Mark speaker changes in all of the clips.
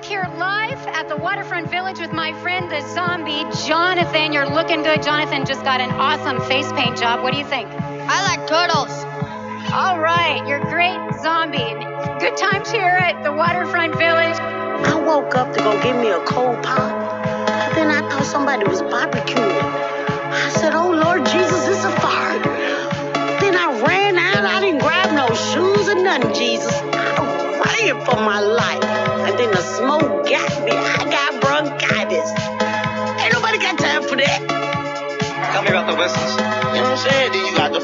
Speaker 1: back here live at the Waterfront Village with my friend, the zombie, Jonathan. You're looking good. Jonathan just got an awesome face paint job. What do you think?
Speaker 2: I like turtles.
Speaker 1: All right, you're great, zombie. Good times here at the Waterfront Village.
Speaker 3: I woke up to go get me a cold pop. But then I thought somebody was barbecuing. I said, Oh Lord Jesus, it's a fire. Then I ran out. I didn't grab no shoes or nothing, Jesus. I'm praying for my life. And then the smoke got me. I got bronchitis. Ain't nobody got time for that.
Speaker 4: Tell me about the whistles.
Speaker 5: You know what I'm saying? Then you got the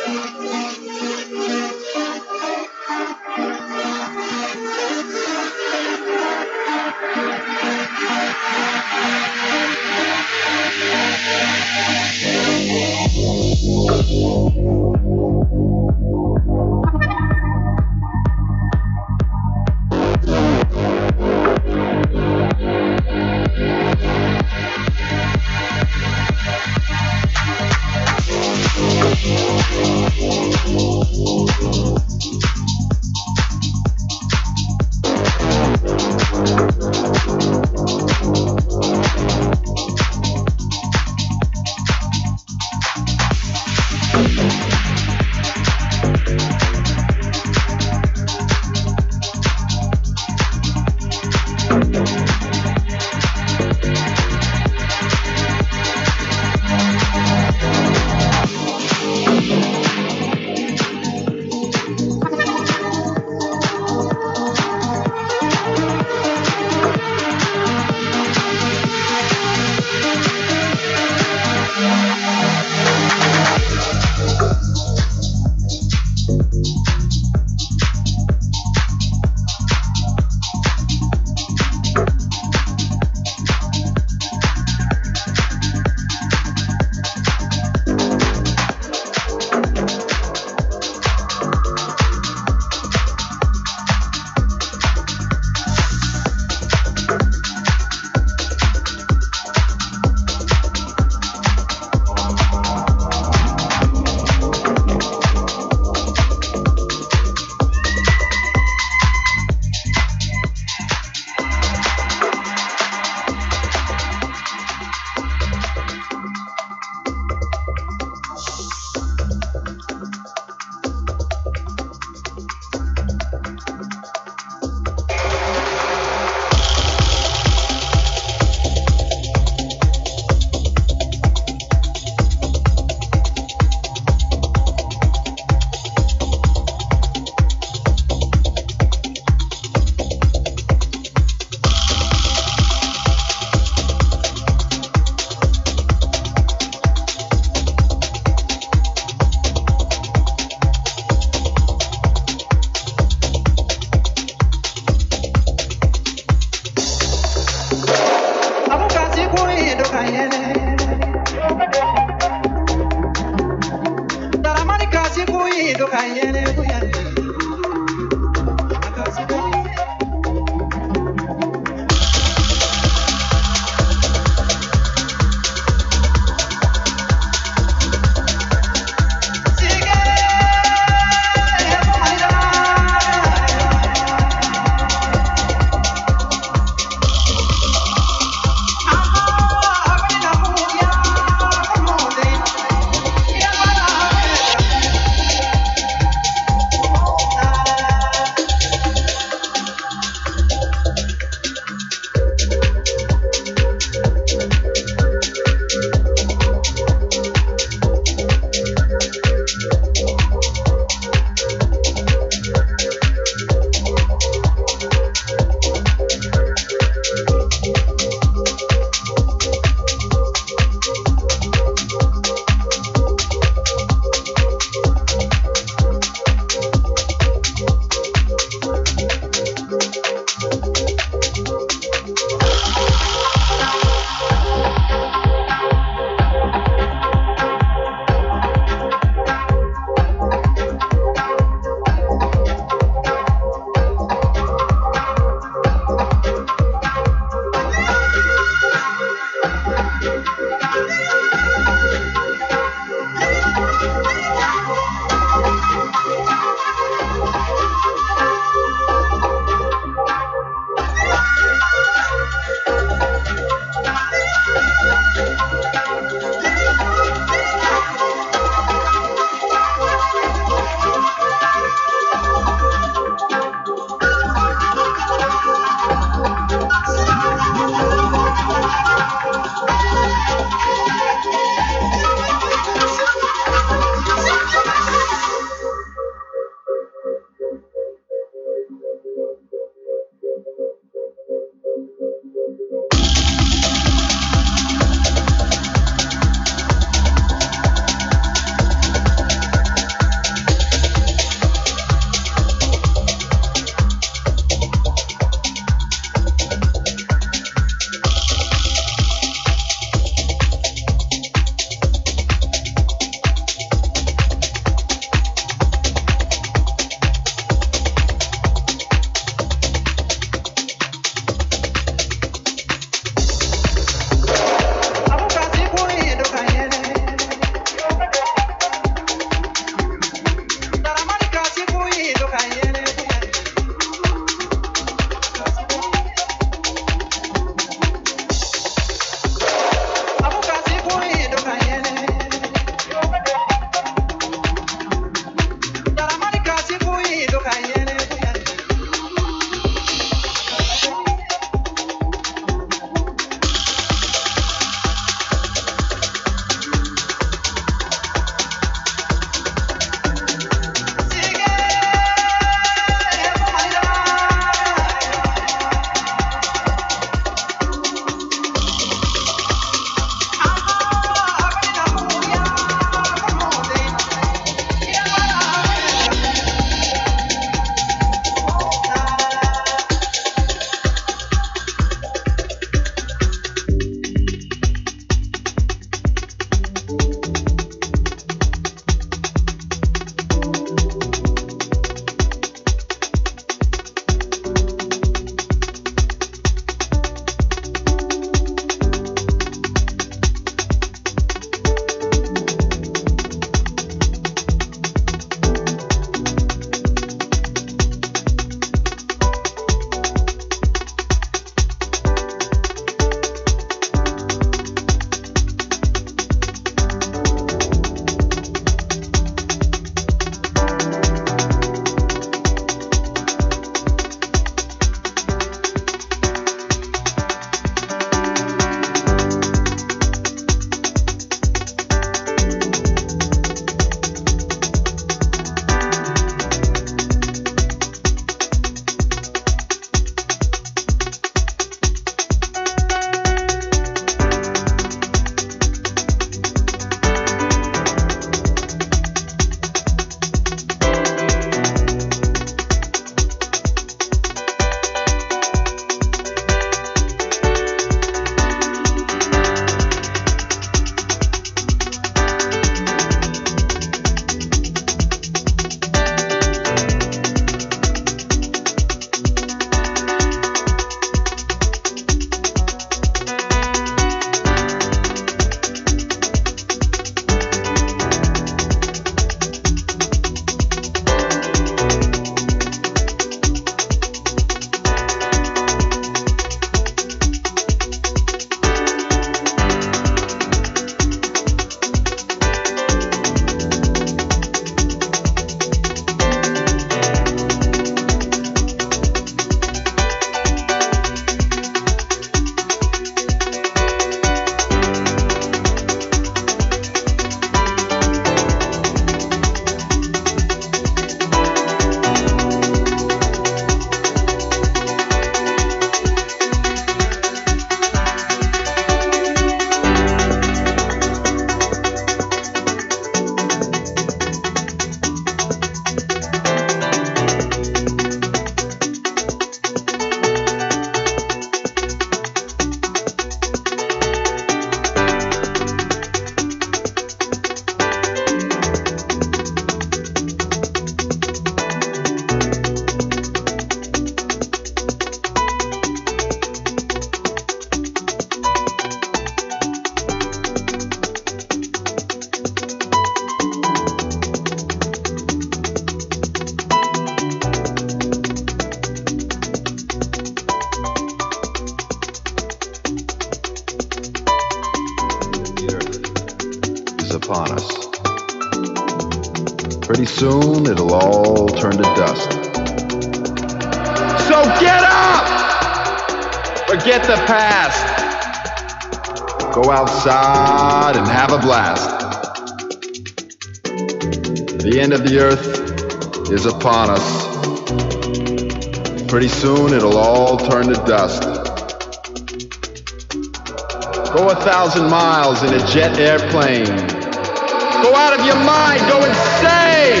Speaker 2: jet airplane. Go out of your mind, go insane!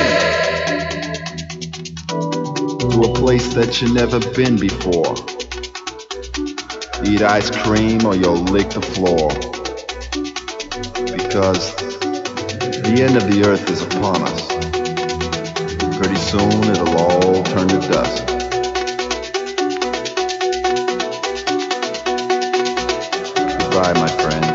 Speaker 2: To a place that you've never been before. Eat ice cream or you'll lick the floor. Because the end of the earth is upon us. Pretty soon it'll all turn to dust. Goodbye, my friends.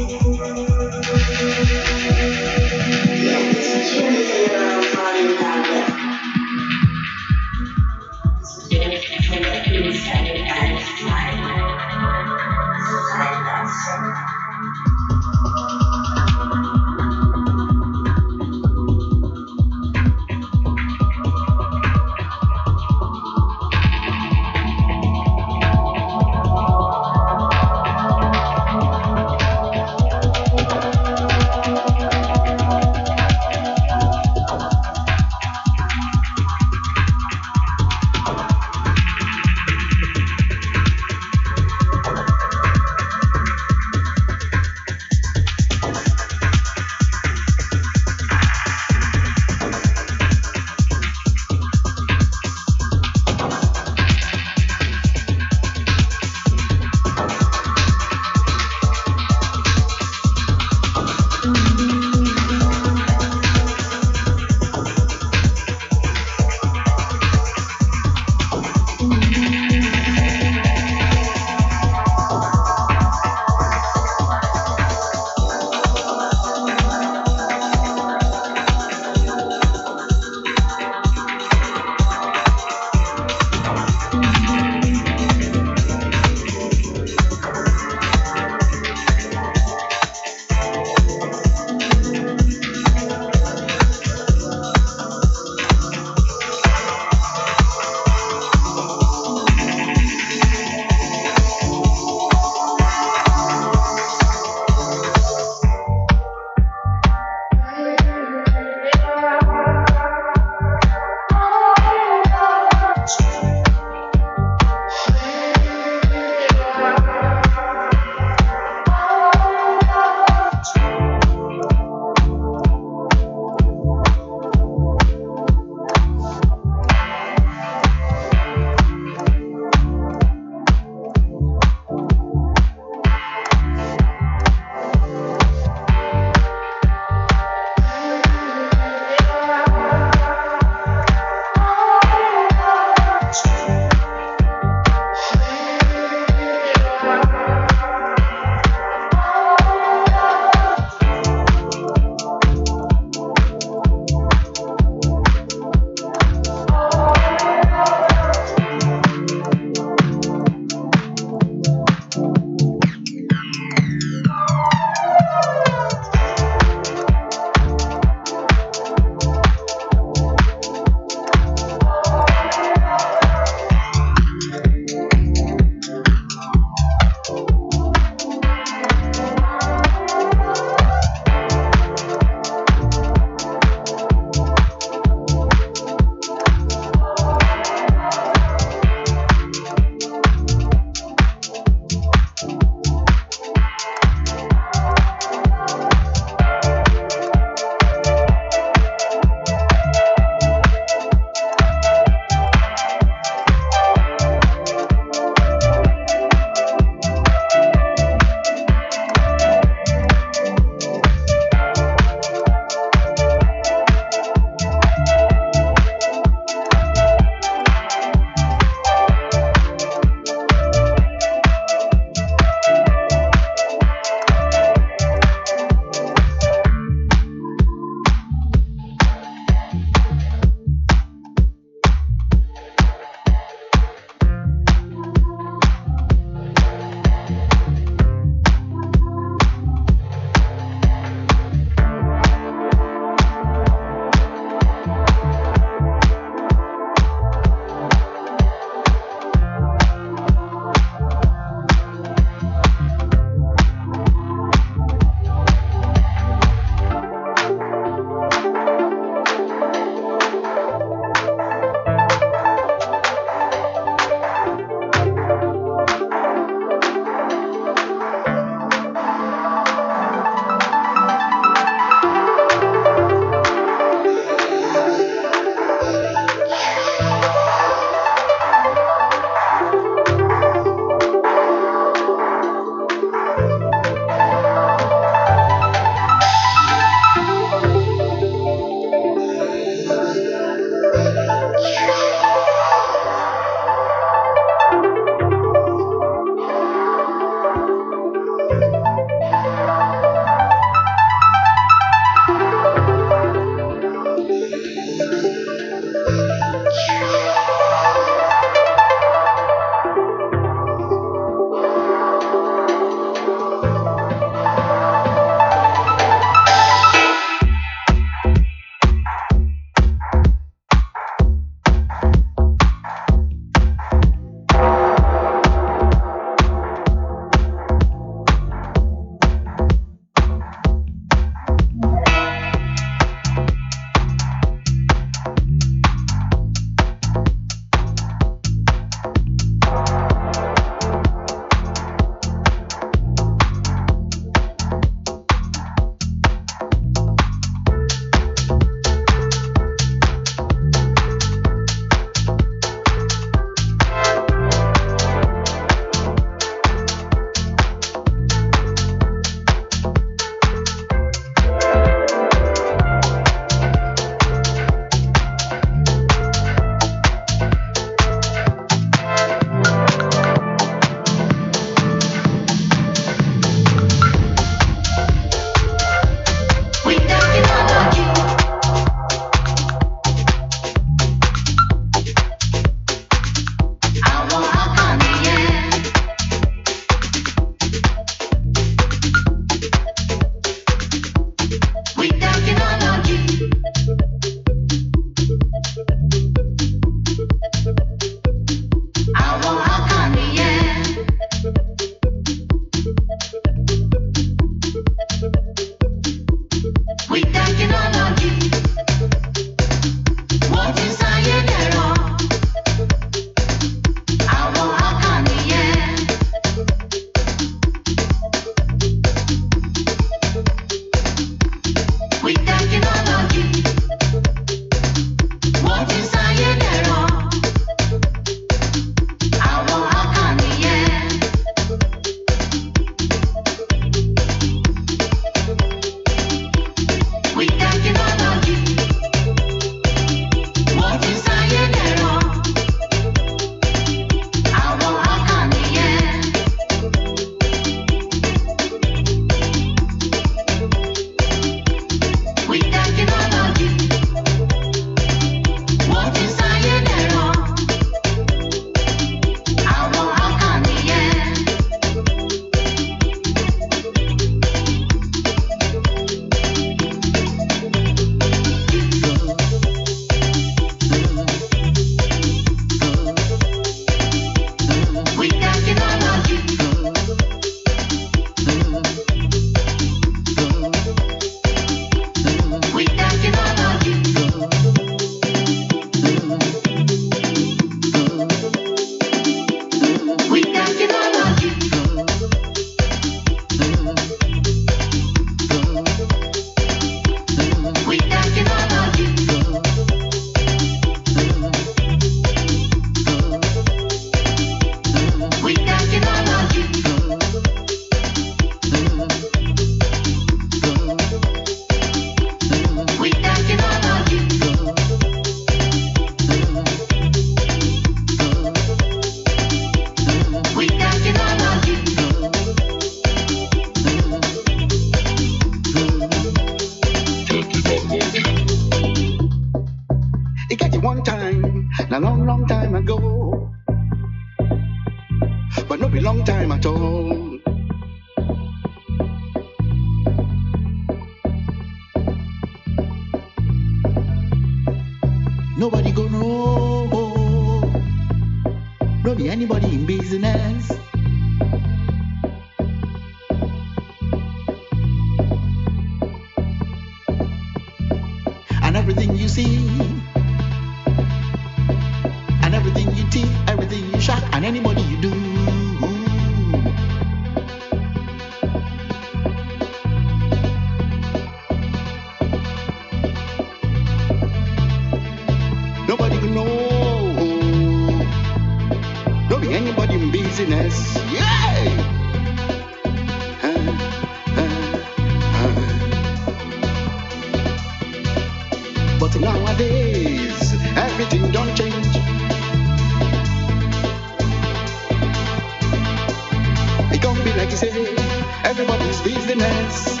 Speaker 6: business.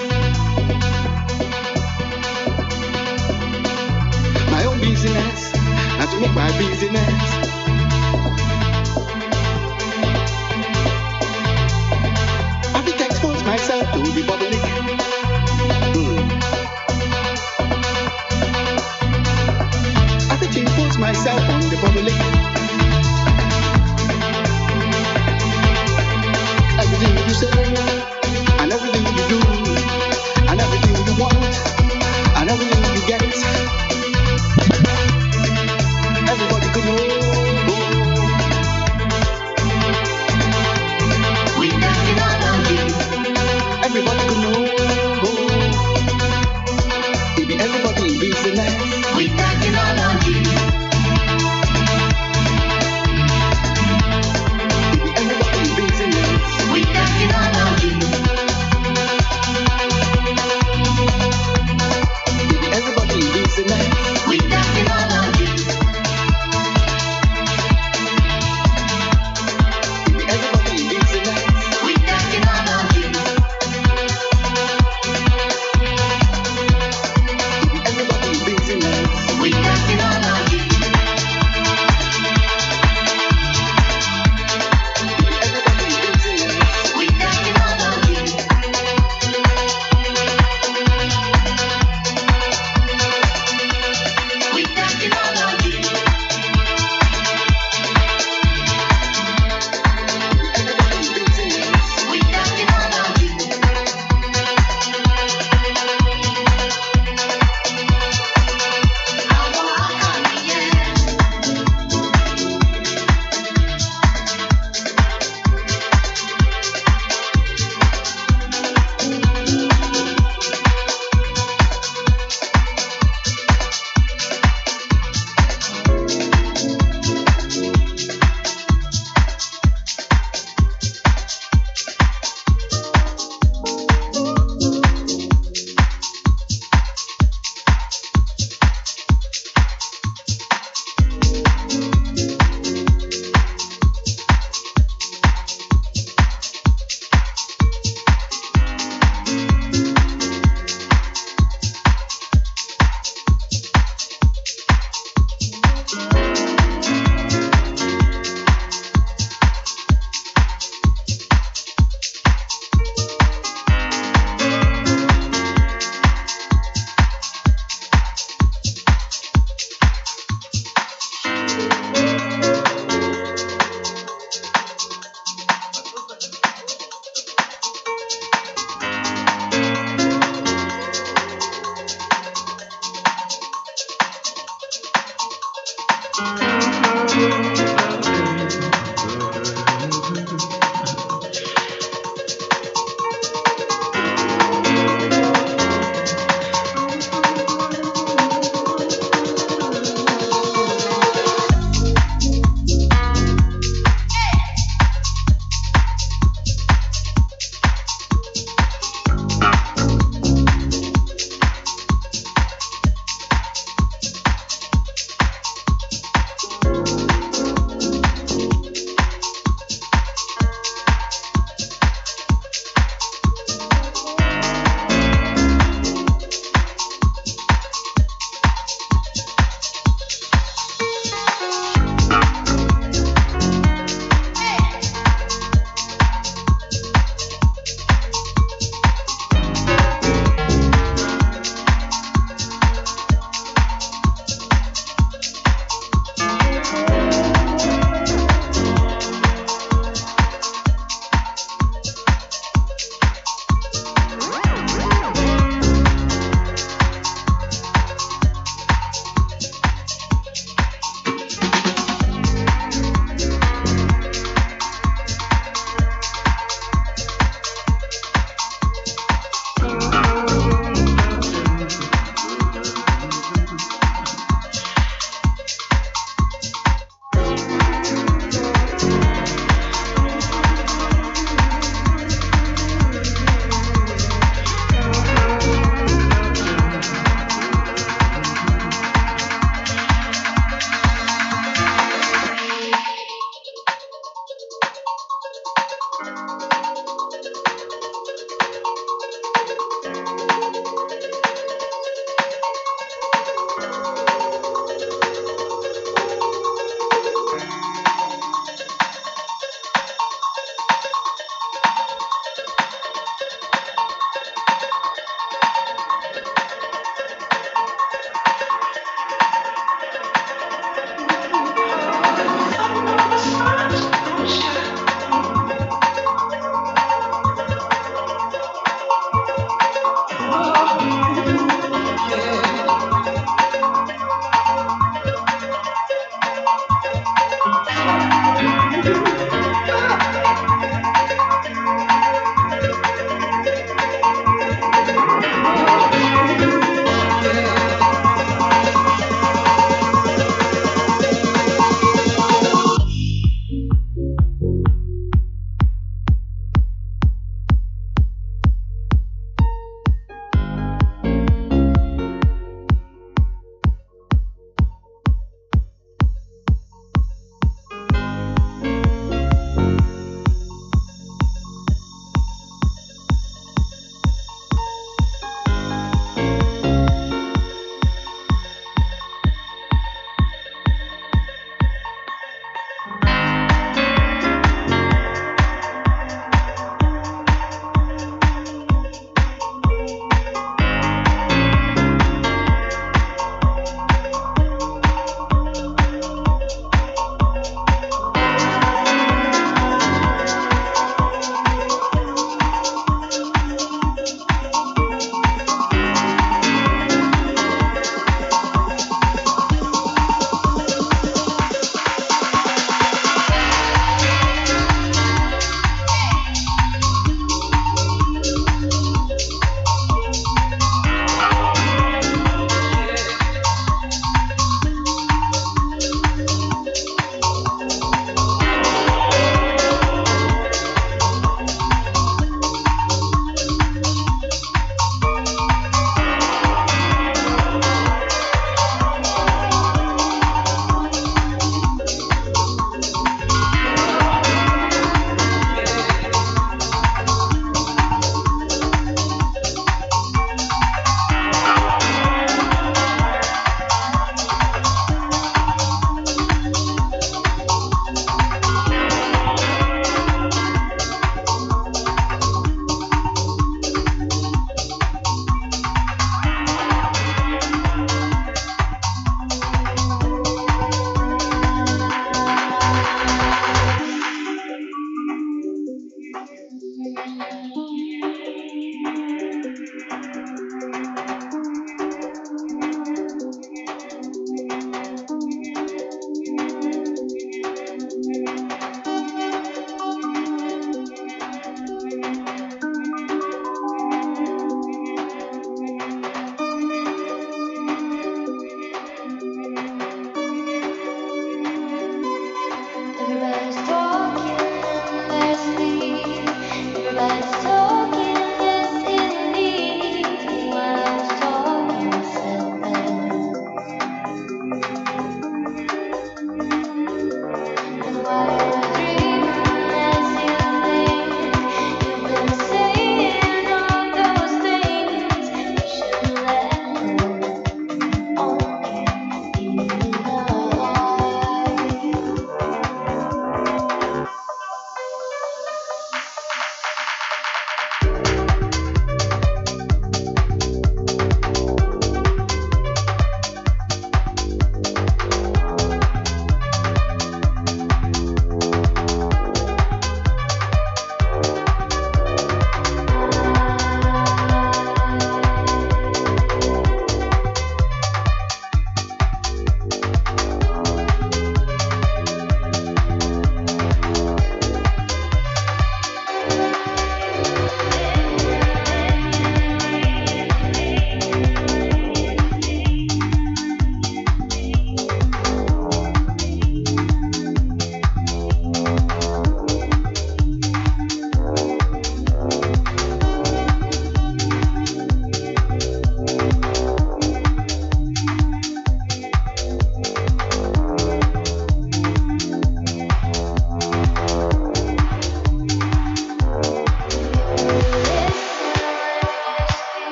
Speaker 6: My own business, and to make my business. I did expose myself to the public. Mm. I did impose myself on the public. you say everything you do, and everything you want, and everything you get.